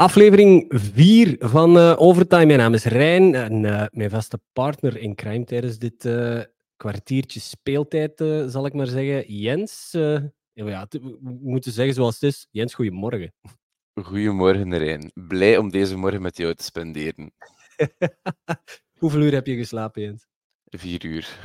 Aflevering 4 van uh, Overtime. Mijn naam is Rijn en uh, mijn vaste partner in crime tijdens dit uh, kwartiertje speeltijd, zal ik maar zeggen. Jens, ja, we moeten zeggen zoals het is. Jens, goedemorgen. Goedemorgen, Rijn. Blij om deze morgen met jou te spenderen. Hoeveel uur heb je geslapen, Jens? Vier uur.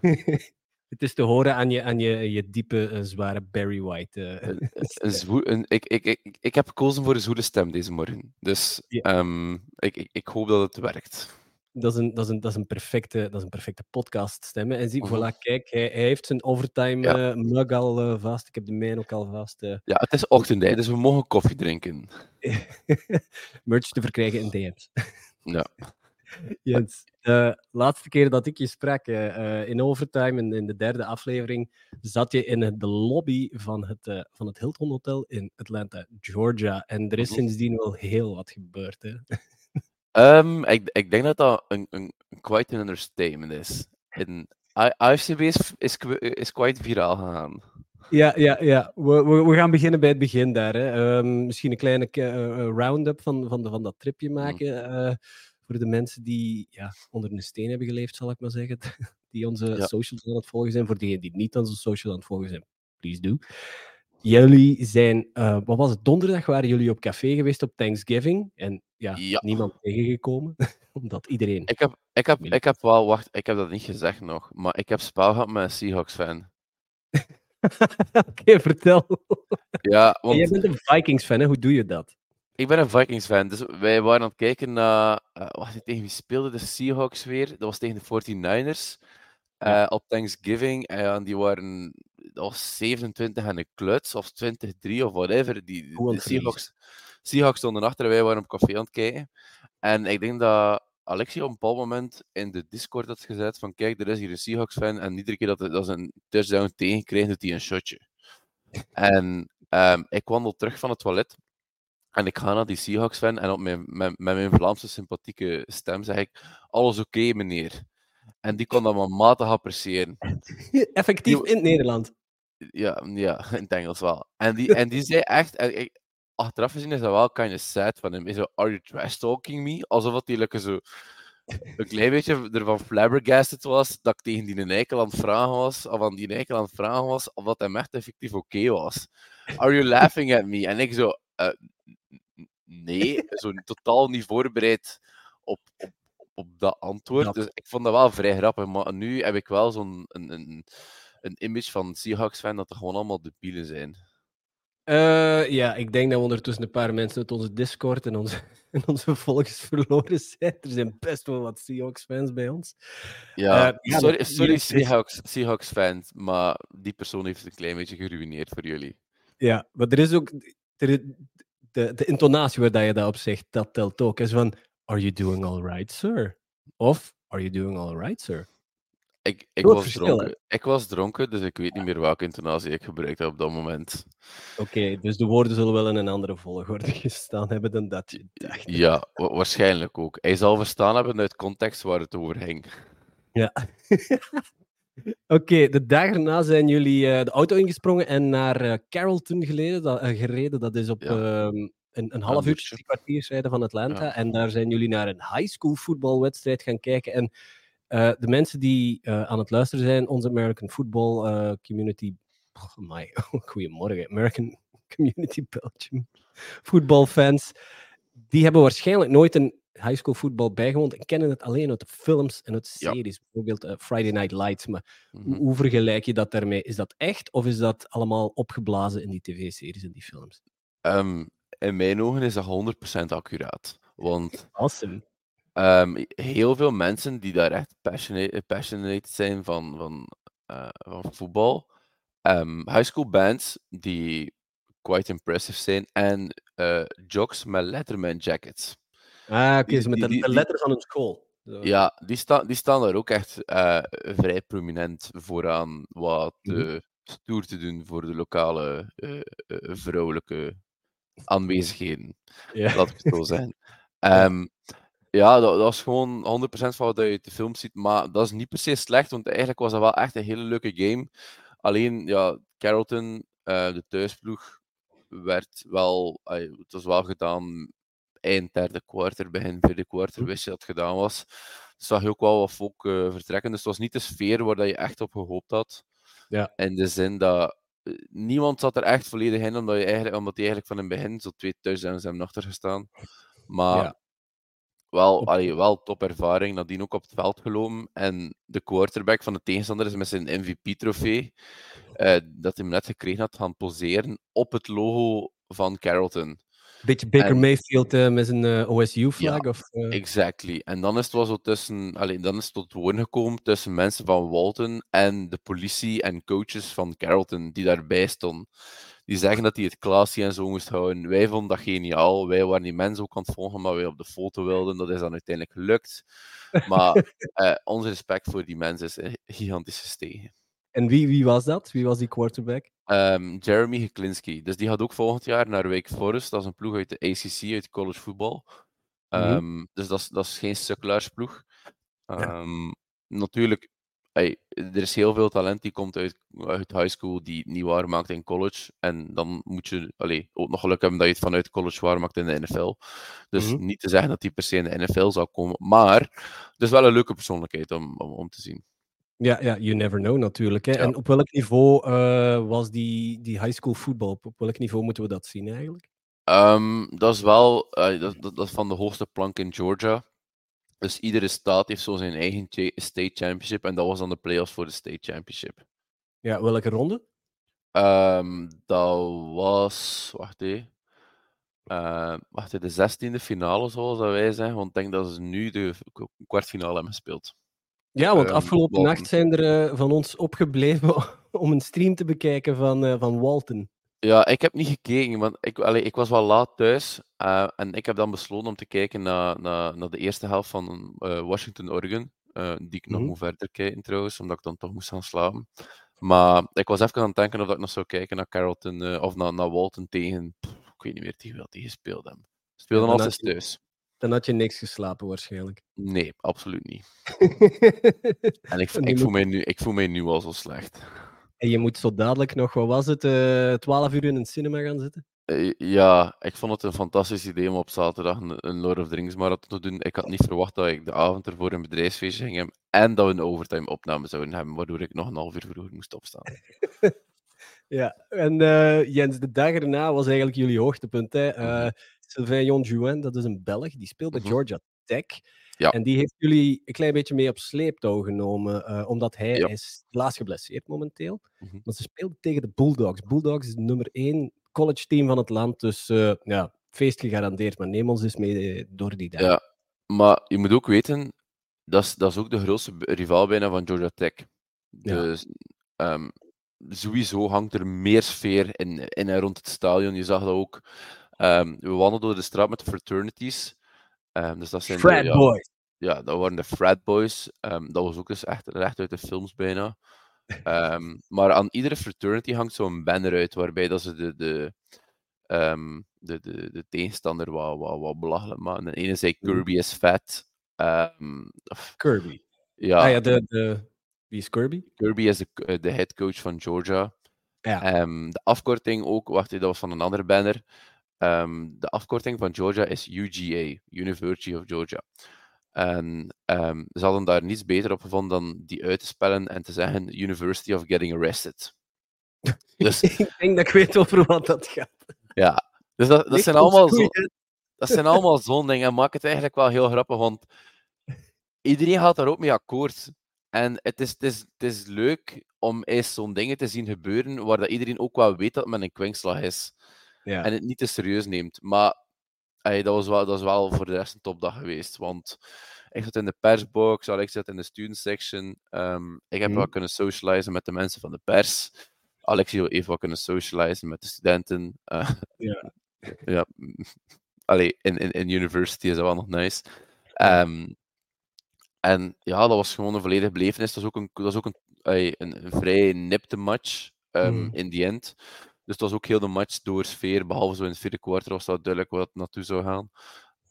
Het is te horen aan je, aan je, je diepe, uh, zware Barry White. Uh, een zwoe, een, ik, ik, ik, ik heb gekozen voor een zwoele stem deze morgen. Dus um, ik, ik, ik hoop dat het werkt. Dat is een, dat is een, dat is een, perfecte, dat is een perfecte podcaststem. En zie, -huh. voilà, kijk, hij, hij, heeft zijn overtime ja. uh, mug al vast. Ik heb de mijne ook al vast. Ja, het is ochtend, dus we mogen koffie drinken. Merch te verkrijgen in DM's. Ja. Jens, de laatste keer dat ik je sprak uh, in overtime, in, in, de derde aflevering, zat je in de lobby van het, uh, van het Hilton Hotel in Atlanta, Georgia. En er is Mhm. sindsdien wel heel wat gebeurd. Hè? Um, ik, ik denk dat dat een, een quite een understatement is. In IFCB is, is, is quite viraal gegaan. Ja, ja, ja. We, we, we, gaan beginnen bij het begin daar. Hè. Um, misschien een kleine uh, round-up van, van, de, van dat tripje maken. Mm. Voor de mensen die ja, onder een steen hebben geleefd, zal ik maar zeggen. Die onze ja. socials aan het volgen zijn. Voor degenen die niet onze socials aan het volgen zijn, please do. Jullie zijn, uh, wat was het, donderdag waren jullie op café geweest op Thanksgiving. En ja, ja. niemand tegengekomen, omdat iedereen... Ik heb, ik, heb, ik heb wel, wacht, ik heb dat niet gezegd nog, maar ik heb spel gehad met een Seahawks-fan. Oké, okay, vertel. Ja, want... Jij bent een Vikings-fan, hè? Hoe doe je dat? Ik ben een Vikings-fan, dus wij waren aan het kijken naar... Uh, wacht, tegen wie speelde de Seahawks weer? Dat was tegen de 49ers. Uh, ja. Op Thanksgiving. En die waren... Dat was 27 en een kluts, of 23 of whatever. Die, de Seahawks, Seahawks stonden achter en wij waren op café aan het kijken. En ik denk dat Alexia op een bepaald moment in de Discord had gezet van kijk, er is hier een Seahawks-fan en iedere keer dat, dat ze een touchdown tegenkrijgt, doet hij een shotje. En um, ik wandel terug van het toilet en ik ga naar die Seahawks-fan en op mijn, met, met mijn Vlaamse sympathieke stem zeg ik alles oké, okay, meneer. En die kon dat maar matig appreciëren. Effectief die, in het Nederland? Ja, ja, in het Engels wel. En die, en die zei echt... En ik, achteraf gezien is dat wel kind of sad van hem. Is zo, are you trash talking me? Alsof hij zo een klein beetje ervan flabbergasted was dat ik tegen die eikel aan het vragen was, of aan die aan het vragen was, of dat hem echt effectief oké okay was. Are you laughing at me? En ik zo, nee, zo totaal niet voorbereid op, op, op dat antwoord. Ja. Dus ik vond dat wel vrij grappig, maar nu heb ik wel zo'n een, een, een image van Seahawks-fan dat er gewoon allemaal debielen zijn. Uh, ja, ik denk dat we ondertussen een paar mensen uit onze Discord en onze, en onze volgers verloren zijn. Er zijn best wel wat Seahawks-fans bij ons. Ja, uh, ja sorry, sorry Seahawks, Seahawks-fans, maar die persoon heeft het een klein beetje geruineerd voor jullie. Ja, maar er is ook... Er, de, de intonatie waar je daarop zegt, dat telt ook. Is van, are you doing all right, sir? Of, are you doing all right, sir? Ik, ik, was dronken. ik was dronken, dus ik weet niet meer welke intonatie ik gebruikt heb op dat moment. Oké, okay, dus de woorden zullen wel in een andere volgorde gestaan hebben dan dat je dacht. Ja, wa waarschijnlijk ook. Hij zal verstaan hebben uit context waar het over ging. Ja. Oké, de dag erna zijn jullie uh, de auto ingesprongen en naar uh, Carrollton geleden, dat, uh, gereden. Dat is op ja. een, een half uurtje, drie kwartier rijden van Atlanta. En daar zijn jullie naar een high school voetbalwedstrijd gaan kijken. En de mensen die aan het luisteren zijn, onze American Football Community. Oh, my, goedemorgen, American Community Belgium. Voetbalfans. Die hebben waarschijnlijk nooit een high school voetbal bijgewoond en kennen het alleen uit de films en uit series. Ja. Bijvoorbeeld Friday Night Lights. Maar mm -hmm. hoe vergelijk je dat daarmee? Is dat echt of is dat allemaal opgeblazen in die tv-series en die films? Um, in mijn ogen is dat 100% accuraat. Want. Awesome. Um, heel veel mensen die daar echt passionate, passionate zijn van, van, uh, van voetbal. Um, high school bands die quite impressive zijn. En uh, jocks met Letterman jackets. Ah, oké, okay, met de, de letter van hun school. Zo. Ja, die, sta, die staan daar ook echt uh, vrij prominent vooraan wat mm -hmm. stoer te doen voor de lokale vrouwelijke aanwezigheden. Yeah. Laat ik het zo zijn. Um, ja, dat, dat is gewoon 100% van wat je de film ziet. Maar dat is niet per se slecht, want eigenlijk was dat wel echt een hele leuke game. Alleen, ja, Carrollton, de thuisploeg, werd wel, het was wel gedaan eind derde quarter, begin vierde quarter, wist je dat het gedaan was. Dus zag je ook wel wat volk uh, vertrekken. Dus het was niet de sfeer waar dat je echt op gehoopt had. Ja. In de zin dat niemand zat er echt volledig in, omdat, je eigenlijk, omdat hij eigenlijk van in het begin zo 2000 zijn achter gestaan. Maar Ja. wel, allee, wel top ervaring. Nadien ook op het veld gelopen. En de quarterback van de tegenstander is met zijn MVP-trofee, eh, dat hij net gekregen had, gaan poseren op het logo van Carrollton. Beetje Baker En- Mayfield eh, met zijn eh, OSU-flag? of eh, Exactly. En dan is het wel zo tussen, allee, dan is het tot woorden gekomen tussen mensen van Walton en de politie en coaches van Carrollton die daarbij stonden. Die zeggen dat hij het klasje en zo moest houden. Wij vonden dat geniaal. Wij waren die mensen ook aan het volgen, maar wij op de foto wilden. Dat is dan uiteindelijk gelukt. Maar onze respect voor die mensen is gigantisch gestegen. En wie, wie was dat? Wie was die quarterback? Ehm, Jeremy Geklinski. Dus die gaat ook volgend jaar naar Wake Forest. Dat is een ploeg uit de ACC, uit college voetbal. Mhm. Ehm, Dus dat is, dat is geen sukkelaarsploeg. Ehm, Natuurlijk, er is heel veel talent die komt uit, uit high school die het niet waar maakt in college. En dan moet je allee, ook nog geluk hebben dat je het vanuit college waar maakt in de NFL. Dus Mhm. niet te zeggen dat die per se in de NFL zou komen. Maar het is wel een leuke persoonlijkheid om, om, om te zien. Ja, ja, you never know natuurlijk. Hè. Ja. En op welk niveau eh, was die, die high school voetbal? Op, welk niveau moeten we dat zien eigenlijk? Ehm, dat is wel eh, dat, dat, dat is van de hoogste plank in Georgia. Dus iedere staat heeft zo zijn eigen state championship. En dat was dan de playoffs voor de state championship. Ja, welke ronde? Ehm, dat was. Wacht even. Ehm, wacht even, de zestiende finale, zoals dat wij zeggen. Want ik denk dat ze nu de kwartfinale hebben gespeeld. Ja, want Ehm, afgelopen nacht zijn er eh, van ons opgebleven om een stream te bekijken van, eh, van Walton. Ja, ik heb niet gekeken, want ik, allee, ik was wel laat thuis. eh, en ik heb dan besloten om te kijken naar, naar, naar de eerste helft van Washington-Oregon. eh, die ik nog Mhm. moet verder kijken trouwens, omdat ik dan toch moest gaan slapen. Maar ik was even aan het denken of dat ik nog zou kijken naar Carrollton of naar, naar Walton tegen. pff, ik weet niet meer tegen wie die gespeeld hebben. Speelden Ja, altijd thuis. Dan had je niks geslapen waarschijnlijk. Nee, absoluut niet. En ik, En die ik, voel moet- mij nu, ik voel mij nu al zo slecht. En je moet zo dadelijk nog, wat was het, eh 12 uur in een cinema gaan zitten? Eh, Ja, ik vond het een fantastisch idee om op zaterdag een, een Lord of the Rings marathon te doen. Ik had niet verwacht dat ik de avond ervoor een bedrijfsfeestje ging hebben en dat we een overtime opname zouden hebben, waardoor ik nog een half uur vroeger moest opstaan. Ja, en eh, Jens, de dag erna was eigenlijk jullie hoogtepunt. Hè? Sylvain Jonjuin, dat is een Belg, die speelt bij Mhm. Georgia Tech. Ja. En die heeft jullie een klein beetje mee op sleeptouw genomen, eh, omdat hij, Ja. is helaas geblesseerd momenteel. Mhm. Maar ze speelden tegen de Bulldogs. Bulldogs is nummer één college team van het land, dus eh, ja, feest gegarandeerd. Maar neem ons dus mee eh, door die dag. Ja, maar je moet ook weten, dat is, dat is ook de grootste rivaal bijna van Georgia Tech. Ja. Dus ehm, sowieso hangt er meer sfeer in, in en rond het stadion. Je zag dat ook. Ehm, we wandelden door de straat met de fraternities. Ehm, dus dat zijn de- Frat ja, boys. ja, dat waren de frat boys. Ehm, dat was ook eens echt recht uit de films bijna. Maar aan iedere fraternity hangt zo'n banner uit, waarbij dat ze de, de, de, de, de tegenstander wat, wat, wat belachelijk maken. De ene zei Mhm. Kirby is vet. Kirby. ja, Ah ja, de, de... Wie is Kirby? Kirby is de, eh, de head coach van Georgia. Ja. De afkorting ook, wacht, dat was van een andere banner. Ehm, de afkorting van Georgia is UGA, University of Georgia. En ehm, ze hadden daar niets beter op gevonden dan die uit te spellen en te zeggen University of Getting Arrested. Dus ik denk dat ik weet over wat dat gaat. ja, dus dat, zijn allemaal zo, dat zijn allemaal zo'n dingen. En maakt het eigenlijk wel heel grappig, want iedereen gaat daar ook mee akkoord. En het is, het is, het is leuk om eens zo'n dingen te zien gebeuren waar dat iedereen ook wel weet dat men een kwinkslag is. Ja. En het niet te serieus neemt. Maar ey, dat, was wel, dat is wel voor de rest een topdag geweest. Want ik zat in de persbox, Alex zat in de student section. Ehm, ik heb Mhm. wel kunnen socializen met de mensen van de pers. Alex heeft even wat kunnen socializen met de studenten. Eh, Ja. ja. Allee, in, in, in university is dat wel nog nice. Ehm, en ja, dat was gewoon een volledige belevenis. Dat was ook een, dat was ook een, een, een vrij nipte match ehm, Mhm. in die end. Dus het was ook heel de match door sfeer, behalve zo in het vierde kwartier was dat duidelijk het naartoe zou gaan.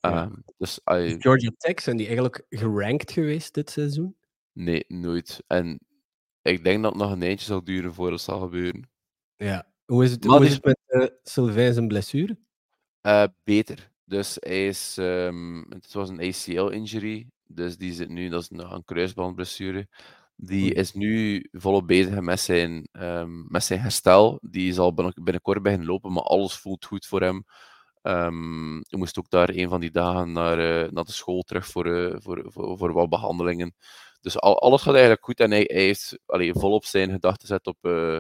Ja. Ehm, dus ey, Georgia Tech, zijn die eigenlijk gerankt geweest dit seizoen? nee, nooit. En ik denk dat het nog een eindje zal duren voordat het zal gebeuren. Ja. Hoe is het, Maar hoe is het met eh Sylvain zijn blessure? Eh, beter. Dus hij is, um, het was een ACL-injury, dus die zit nu, dat is een, een kruisbandblessure. Die is nu volop bezig met zijn, um, met zijn herstel. Die zal binnenkort beginnen lopen, maar alles voelt goed voor hem. Um, moest ook daar een van die dagen naar, uh, naar de school terug voor, uh, voor, voor, voor, wat behandelingen. Dus al, alles gaat eigenlijk goed en hij, hij heeft allee, volop zijn gedachten zet op, uh,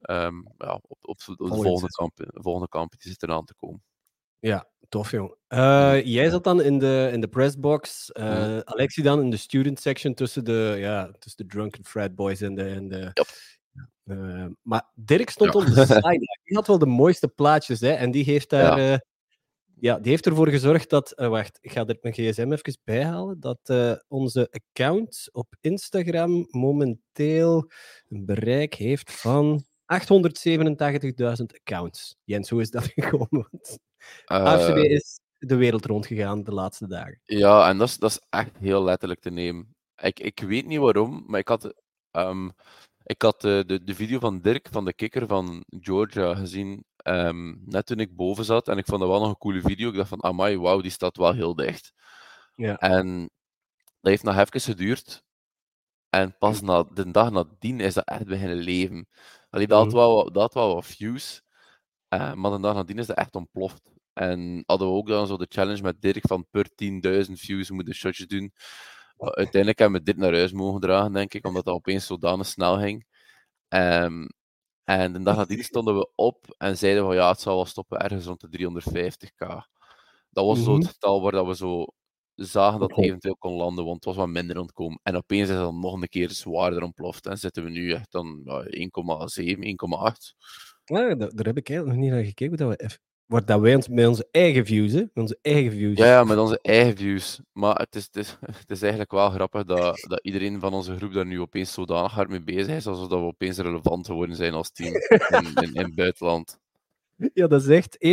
um, ja, op, op, op de volgende kamp, volgende kamp die zit eraan te komen. Ja, tof jong. Uh, jij zat dan in de, in de pressbox, uh, mm. Alexi dan in de student section tussen de, ja, tussen de drunken frat boys en de... En de yep. uh, maar Dirk stond ja. op de side. Die had wel de mooiste plaatjes, hè, en die heeft daar... Ja. ja die heeft ervoor gezorgd dat... wacht, ik ga er mijn gsm even bijhalen. Dat onze account op Instagram momenteel een bereik heeft van 887.000 accounts. Jens, hoe is dat gekomen? Uh, AFCB is de wereld rondgegaan de laatste dagen. Ja, en dat is, dat is echt heel letterlijk te nemen. Ik, ik weet niet waarom, maar ik had, um, ik had de, de, de, video van Dirk, van de kikker van Georgia, gezien um, net toen ik boven zat. En ik vond dat wel nog een coole video. Ik dacht van, amai, wauw, die staat wel heel dicht. Ja. En dat heeft nog even geduurd. En pas na, de dag nadien is dat echt beginnen leven. Allee, dat, had mhm. wel, dat had wel wat views. Uh, maar de dag nadien is dat echt ontploft. En hadden we ook dan zo de challenge met Dirk van per 10.000 views moeten shotjes doen. uiteindelijk hebben we dit naar huis mogen dragen, denk ik, omdat dat opeens zodanig snel ging. Um, en de dag nadien stonden we op en zeiden van ja, het zal wel stoppen ergens rond de 350k. Dat was mm -hmm. zo het mhm. getal waar dat we zo zagen dat het eventueel kon landen, want het was wat minder ontkomen. En opeens is dat nog een keer zwaarder ontploft. En zitten we nu echt dan ja, 1,7, 1,8. Ja, daar, heb ik eigenlijk nog niet naar gekeken. Dat we wordt dat wij ons, met onze eigen views, hè? Met onze eigen views. Ja, ja, met onze eigen views. Maar het is, het is, het is eigenlijk wel grappig dat, dat iedereen van onze groep daar nu opeens zodanig hard mee bezig is, alsof we opeens relevant geworden zijn als team in, in, in het buitenland. Ja, dat is echt 1.759.530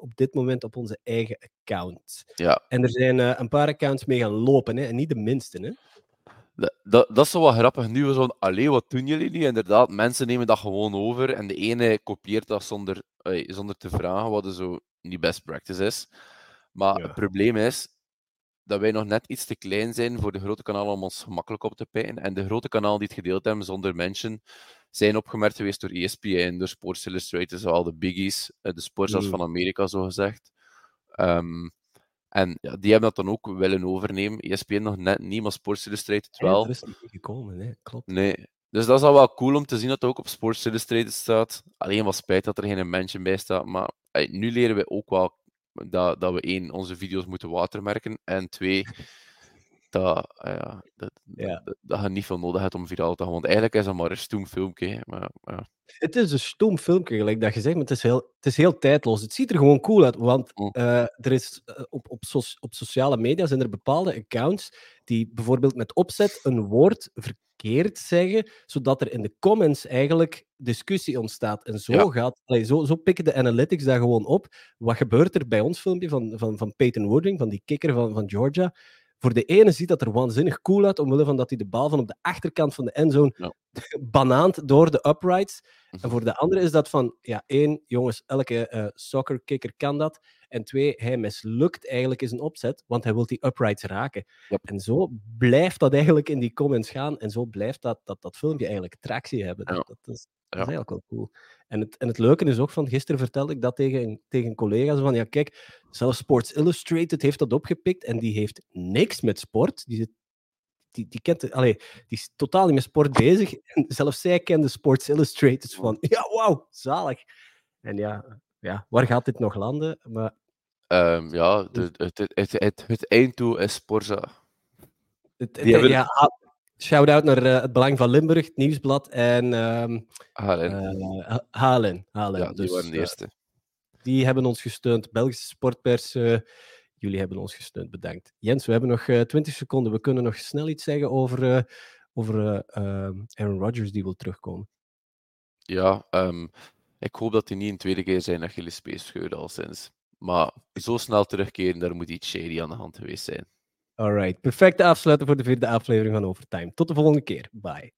op dit moment op onze eigen account. Ja. En er zijn uh, een paar accounts mee gaan lopen, hè? en niet de minste. Hè? Dat, dat, is zo wat grappig. Nu we zo'n, allee, wat doen jullie niet? Inderdaad, mensen nemen dat gewoon over en de ene kopieert dat zonder, zonder te vragen wat er zo niet best practice is. Maar ja. het probleem is dat wij nog net iets te klein zijn voor de grote kanalen om ons gemakkelijk op te pijnen. En de grote kanalen die het gedeeld hebben zonder mensen, zijn opgemerkt geweest door ESPN, door Sports Illustrated, zoal de biggies, eh, de sportsels mm. van Amerika, zo gezegd. Um, en ja, die hebben dat dan ook willen overnemen. ESPN nog net niet, maar Sports Illustrated wel. Ja, is niet gekomen, nee, klopt. Nee. Dus dat is al wel cool om te zien dat het ook op Sports Illustrated staat. Alleen wat spijt dat er geen mention bij staat. Maar hey, nu leren we ook wel dat, dat we één, onze video's moeten watermerken. En twee, dat, uh, ja, dat, ja. dat, dat, je niet veel nodig hebt om viraal te gaan. Want eigenlijk is dat maar een stoem filmpje. Maar. Het is een stoem filmpje, gelijk dat je zegt, maar het is heel, het is heel tijdloos. Het ziet er gewoon cool uit, want uh, er is, uh, op, op, so op sociale media zijn er bepaalde accounts die bijvoorbeeld met opzet een woord verkeerd zeggen, zodat er in de comments eigenlijk discussie ontstaat. En zo, ja. gaat, allee, zo, zo pikken de analytics daar gewoon op. Wat gebeurt er bij ons filmpje van, van, van Peyton Woodring, van die kikker van, van Georgia? Voor de ene ziet dat er waanzinnig cool uit, omwille van dat hij de bal van op de achterkant van de endzone ja. banaant door de uprights. En mhm. voor de andere is dat van, ja, één, jongens, elke uh, soccerkicker kan dat. En twee, hij mislukt eigenlijk in zijn opzet, want hij wil die uprights raken. Yep. En zo blijft dat eigenlijk in die comments gaan. En zo blijft dat, dat, dat filmpje eigenlijk tractie hebben. Ja. Dat, dat, is, dat is eigenlijk wel cool. En het, en het leuke is ook van, gisteren vertelde ik dat tegen, tegen collega's, van ja, kijk, zelfs Sports Illustrated heeft dat opgepikt en die heeft niks met sport. Die, die, die, kent, allee, die is totaal niet met sport bezig. En zelfs zij kende Sports Illustrated van, ja, wauw, zalig. En ja, ja, waar gaat dit nog landen? Maar, um, ja, de, het, het, het, het, het einddoel is Sporza. Het, ja, Shout-out naar uh, het Belang van Limburg, het Nieuwsblad en um, Halen. Uh, Halen. Halen. Ja, die dus, waren de eerste. Uh, die hebben ons gesteund. Belgische sportpers, jullie hebben ons gesteund. Bedankt. Jens, we hebben nog 20 seconden. We kunnen nog snel iets zeggen over, over ehm, Aaron Rodgers die wil terugkomen. Ja, um, ik hoop dat hij niet een tweede keer zijn Achillespees scheurde al sinds. Maar zo snel terugkeren, daar moet iets shady aan de hand geweest zijn. Alright, perfecte afsluiter voor de vierde aflevering van Overtime. Tot de volgende keer. Bye.